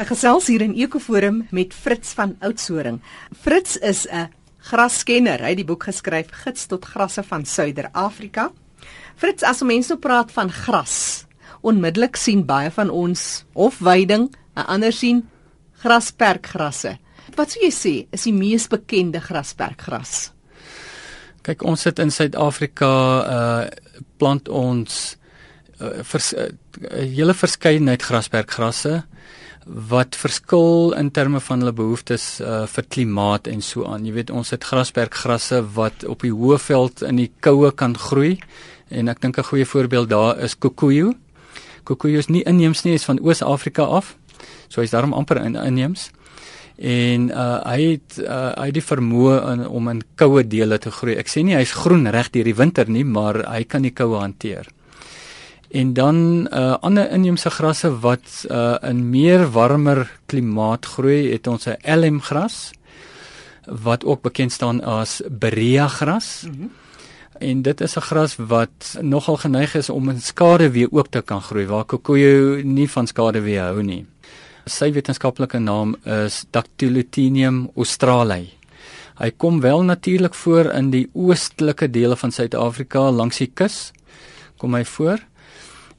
'n Gesels hier in Ekoforum met Fritz van Oudtshoorn. Fritz is 'n graskenner. Hy het die boek geskryf Gids tot grasse van Suider-Afrika. Fritz, as mense nou praat van gras, onmiddellik sien baie van ons of weiding, 'n ander sien grasperkgrasse. Wat sou jy sê is die mees bekende grasperkgras? Kyk, ons sit in Suid-Afrika, uh plant ons 'n uh, vers, uh, hele verskeidenheid grasperkgrasse wat verskil in terme van hulle behoeftes uh, vir klimaat en so aan. Jy weet ons het grasperkgrasse wat op die hoë veld in die koue kan groei en ek dink 'n goeie voorbeeld daar is kokoejo. Kokoejo is nie inheems nie, is van Oos-Afrika af. So hy's daarom amper in inheems. En uh, hy het uh, hy het die vermoë om in koue dele te groei. Ek sê nie hy's groen reg deur die winter nie, maar hy kan die koue hanteer. En dan uh ander inheemse grasse wat uh in meer warmer klimaat groei, het ons 'n elm gras wat ook bekend staan as berea gras. Mm -hmm. En dit is 'n gras wat nogal geneig is om in skaduwee ook te kan groei waar kokoejo nie van skaduwee hou nie. Sy wetenskaplike naam is Dactylotinium australe. Hy kom wel natuurlik voor in die oostelike dele van Suid-Afrika langs die kus. Kom hy voor?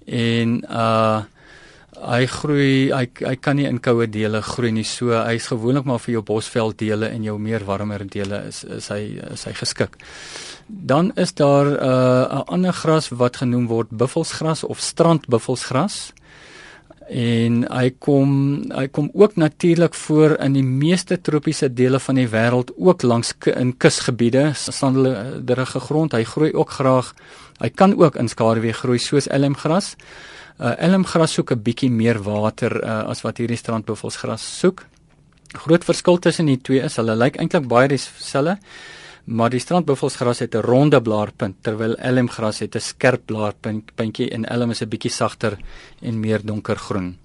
En uh hy groei hy hy kan nie in koue dele groei nie so hy's gewoonlik maar vir jou bosveld dele en jou meer warmer dele is is hy is hy geskik. Dan is daar uh, 'n ander gras wat genoem word buffelsgras of strandbuffelsgras. En hy kom hy kom ook natuurlik voor in die meeste tropiese dele van die wêreld ook langs in kusgebiede, sandelderige grond. Hy groei ook graag Hy kan ook in skaduwee groei soos elmgras. Uh elmgras soek 'n bietjie meer water uh, as wat hierdie strandbuffelsgras soek. Groot verskil tussen die twee is hulle lyk eintlik baie dieselfde, maar die strandbuffelsgras het 'n ronde blaarpunt terwyl elmgras het 'n skerp blaarpuntjie en elm is 'n bietjie sagter en meer donkergroen.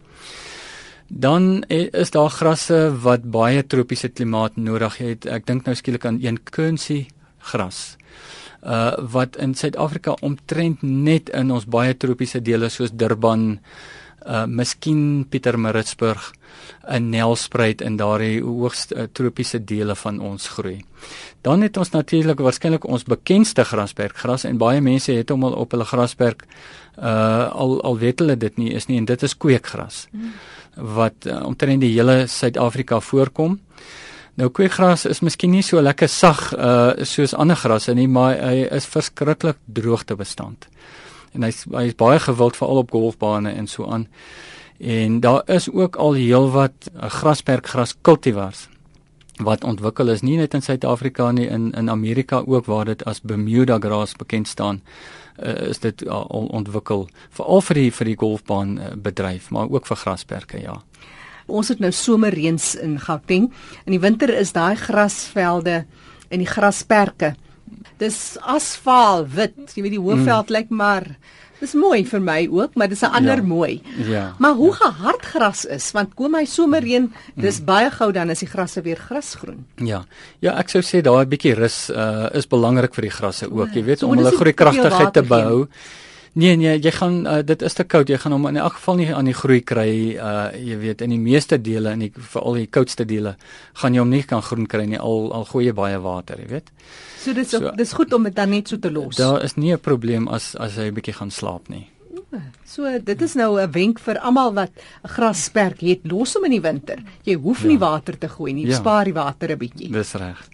Dan eh, is daar grasse wat baie tropiese klimaat nodig het. Ek dink nou skielik aan een Quincy gras uh wat in Suid-Afrika omtrent net in ons baie tropiese dele soos Durban, uh miskien Pietermaritzburg, in Nelspruit in daardie hoogste uh, tropiese dele van ons groei. Dan het ons natuurlik waarskynlik ons bekendste grasperkgras en baie mense het hom al op hulle grasperk uh al al weet hulle dit nie is nie en dit is kweekgras. Wat uh, omtrent die hele Suid-Afrika voorkom. Nou kweekgras is miskien nie so lekker sag uh soos ander grasse nie, maar hy is verskriklik droogtebestand. En hy's hy's baie gewild veral op golfbane en so aan. En daar is ook al heelwat uh, grasperkgras kultivars wat ontwikkel is nie net in Suid-Afrika nie in in Amerika ook waar dit as Bermuda grass bekend staan uh, is dit uh, al ontwikkel veral vir die vir die golfbaan uh, bedryf maar ook vir grasperke ja. Ons het nou somerreëns in Gauteng. In die winter is daai grasvelde en die grasperke. Dis asfaal wit. Jy weet die hoofveld mm. lyk maar Dis mooi vir my ook, maar dis 'n ander ja, mooi. Ja. Maar hoe ja. gehard gras is, want kom hy somerreën, dis mm. baie gou dan is die grasse weer grasgroen. Ja. Ja, ek sou sê daai bietjie rus uh, is belangrik vir die grasse ook. Jy weet so, om hulle groei kragtigheid te behou. Geen. Nee nee, jy gaan uh, dit is te koud. Jy gaan hom in elk geval nie aan die groei kry uh jy weet in die meeste dele in die veral die koudste dele gaan jy hom nie kan groen kry nie al al gooi jy baie water, jy weet. So dis so, dis goed om dit dan net so te los. Daar is nie 'n probleem as as hy 'n bietjie gaan slaap nie. So dit is nou 'n wenk vir almal wat 'n grasperk het, los hom in die winter. Jy hoef ja. nie water te gooi nie, ja. spaar die water 'n bietjie. Dis reg.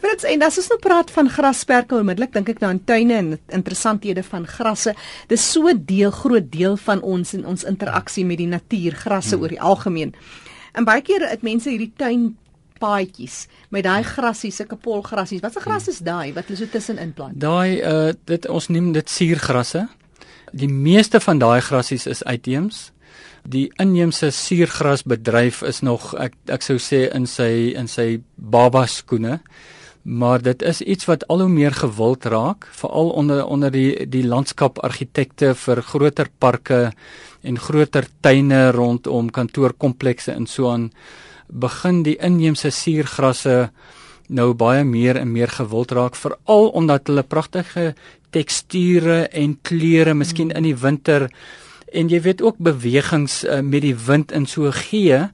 Frits, en as ons nou praat van grasperke, onmiddellik dink ek nou aan tuine en interessanthede van grasse. Dis so 'n deel, groot deel van ons en ons interaksie met die natuur, grasse hmm. oor die algemeen. En baie keer het mense hierdie tuin paadjies met daai grassies, sulke polgrassies. Wat se gras is daai wat hulle so tussenin plant? Daai uh dit ons noem dit suurgrasse. Die meeste van daai grasies is uitheems. Die inheemse suurgrasbedryf is nog ek ek sou sê in sy in sy baba skoene. Maar dit is iets wat al hoe meer gewild raak, veral onder onder die die landskapargitekte vir groter parke en groter tuine rondom kantoorkomplekse en so aan begin die inheemse suurgrasse nou baie meer en meer gewild raak veral omdat hulle pragtige teksture en kleure miskien in die winter En jy weet ook bewegings uh, met die wind in so gee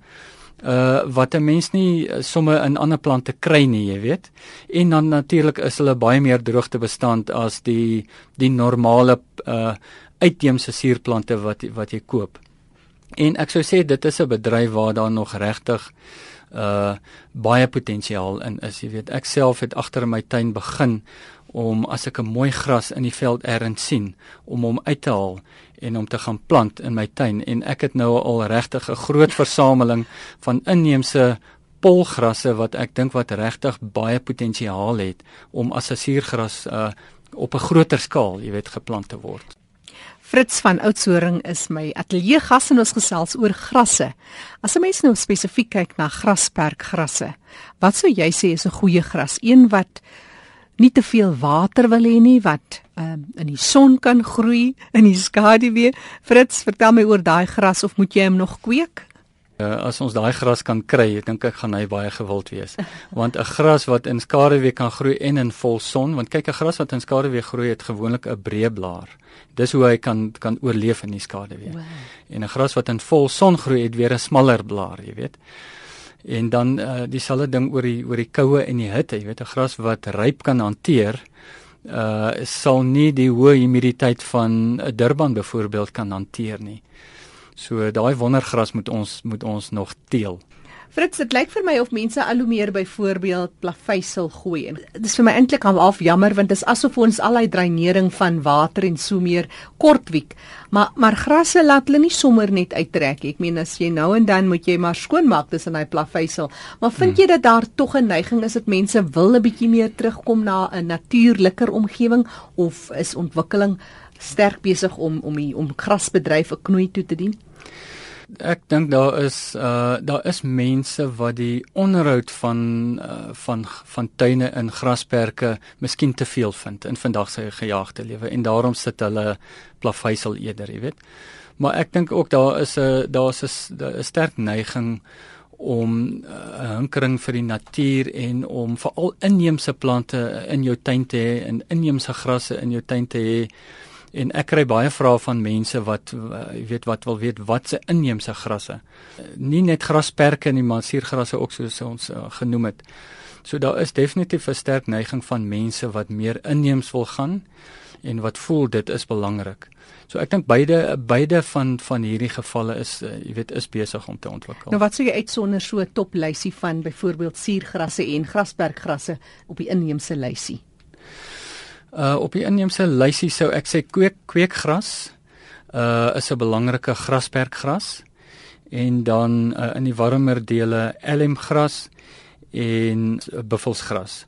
uh wat 'n mens nie uh, somme in ander plante kry nie, jy weet. En dan natuurlik is hulle baie meer droogtebestand as die die normale uh uitheemse suurplante wat wat jy koop. En ek sou sê dit is 'n bedryf waar daar nog regtig uh baie potensiaal in is, jy weet. Ek self het agter in my tuin begin om as ek 'n mooi gras in die veld erns sien om hom uit te haal en om te gaan plant in my tuin en ek het nou al regtig 'n groot versameling van inheemse polgrasse wat ek dink wat regtig baie potensiaal het om as 'n suurgras uh op 'n groter skaal, jy weet, geplant te word. Fritz van Oudtshoorn is my ateljee gas en ons gesels oor grasse. As 'n mens nou spesifiek kyk na grasperkgrasse, wat sou jy sê is 'n goeie gras? Een wat nie te veel water wil hê nie, wat um, in die son kan groei, in die skaduwee. Fritz, vertel my oor daai gras of moet jy hom nog kweek? Uh, as ons daai gras kan kry, ek dink ek gaan hy baie gewild wees. Want 'n gras wat in skaduwee kan groei en in vol son, want kyk 'n gras wat in skaduwee groei het gewoonlik 'n breë blaar. Dis hoe hy kan kan oorleef in die skaduwee. Wow. En 'n gras wat in vol son groei het weer 'n smaller blaar, jy weet. En dan uh, dieselfde ding oor die oor die koue en die hitte, jy weet 'n gras wat ryp kan hanteer, uh sal nie die hoë humiditeit van 'n Durban byvoorbeeld kan hanteer nie. So daai wondergras moet ons moet ons nog teel. Fritz, dit lyk vir my of mense al hoe meer byvoorbeeld plaveisel gooi en dit is vir my eintlik half jammer want dit is asof ons al daai dreinering van water en so meer kortwiek. Maar maar grasse laat hulle nie sommer net uittrek nie. Ek meen as jy nou en dan moet jy maar skoonmaak tussen daai plaveisel. Maar vind hmm. jy dat daar tog 'n neiging is dat mense wil 'n bietjie meer terugkom na 'n natuurliker omgewing of is ontwikkeling sterk besig om om die om grasbedryf 'n knoei toe te dien? Ek dink daar is uh daar is mense wat die onderhoud van uh van van tuine in grasperke miskien te veel vind in vandag se gejaagde lewe en daarom sit hulle plaveisel eerder, jy weet. Maar ek dink ook daar is 'n daar's 'n sterk neiging om 'n uh, hinkering vir die natuur en om veral inheemse plante in jou tuin te hê en inheemse grasse in jou tuin te hê en ek kry baie vrae van mense wat jy weet wat wil weet wat se inheemse grasse. Nie net grasperke nie, maar suurgrasse ook soos ons uh, genoem het. So daar is definitief 'n sterk neiging van mense wat meer inheems wil gaan en wat voel dit is belangrik. So ek dink beide beide van van hierdie gevalle is uh, jy weet is besig om te ontwikkel. Nou wat sou jy uitsonder so 'n top lysie van byvoorbeeld suurgrasse en grasperkgrasse op die inheemse lysie? Uh op die inheemse lysie sou ek sê kweek kweekgras uh is 'n belangrike grasperkgras en dan uh, in die warmer dele elmgras en buffelsgras.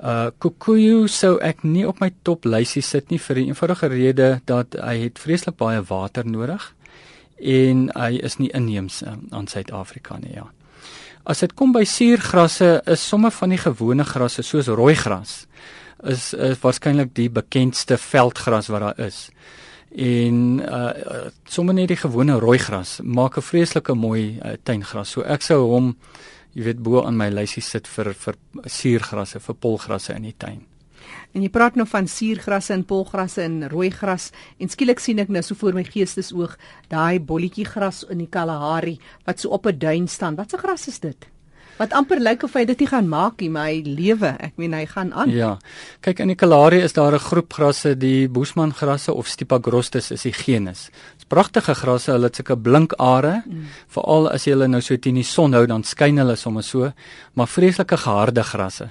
Uh kikuyu sou ek nie op my top lysie sit nie vir die eenvoudige rede dat hy het vreeslik baie water nodig en hy is nie inheems aan Suid-Afrika nie ja. As dit kom by suurgrasse is somme van die gewone grasse soos rooigras is is waarskynlik die bekendste veldgras wat daar is. En uh sommer net die gewone rooi gras maak 'n vreeslike mooi uh, tuingras. So ek sou hom jy weet bo aan my lysie sit vir vir suurgrasse, vir polgrasse in die tuin. En jy praat nou van suurgrasse en polgrasse en rooi gras en skielik sien ek nou so voor my geestesoog daai bolletjie gras in die Kalahari wat so op 'n duin staan. Wat 'n gras is dit? Wat amper lyk of hy dit nie gaan maak nie, maar hy lewe. Ek meen hy gaan aan. Ja. Kyk in die Kalahari is daar 'n groep grasse, die Boesman grasse of Stipa grostis is die genus. Dit's pragtige grasse, hulle het sulke blink are. Mm. Veral as jy hulle nou so teen die son hou, dan skyn hulle sommer so, maar vreeslike geharde grasse.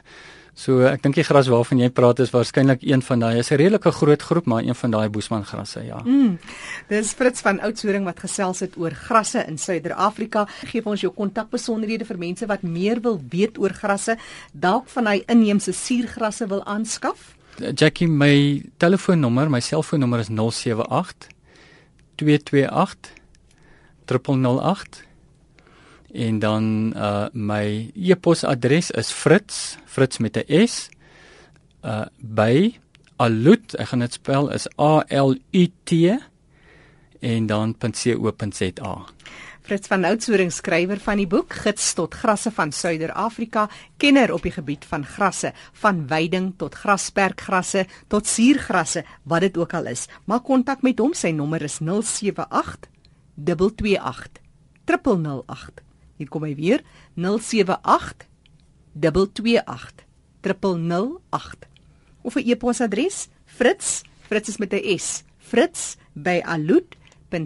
So ek dink die gras waarvan jy praat is waarskynlik een van daai. Is 'n redelike groot groep, maar een van daai boesman grasse, ja. Mm. Dis Fritz van Oudtshoorn wat gesels het oor grasse in Suider-Afrika. Geef ons jou kontakbesonderhede vir mense wat meer wil weet oor grasse, dalk van hy inheemse suurgrasse wil aanskaf. Jackie, my telefoonnommer, my selfoonnommer is 078 228 008 en dan uh my e-posadres is fritz fritz met 'n s uh by alut ek gaan dit spel is a l u t en dan .co.za Fritz van Oudtshoorn skrywer van die boek Gids tot grasse van Suider-Afrika, kenner op die gebied van grasse, van weiding tot grasperkgrasse tot suurgrasse, wat dit ook al is. Maak kontak met hom, sy nommer is 078 228 008. Hier kom hy weer, 078 228 008. Of 'n e-posadres, Fritz, Fritz is met 'n S, Fritz by alud.co.za.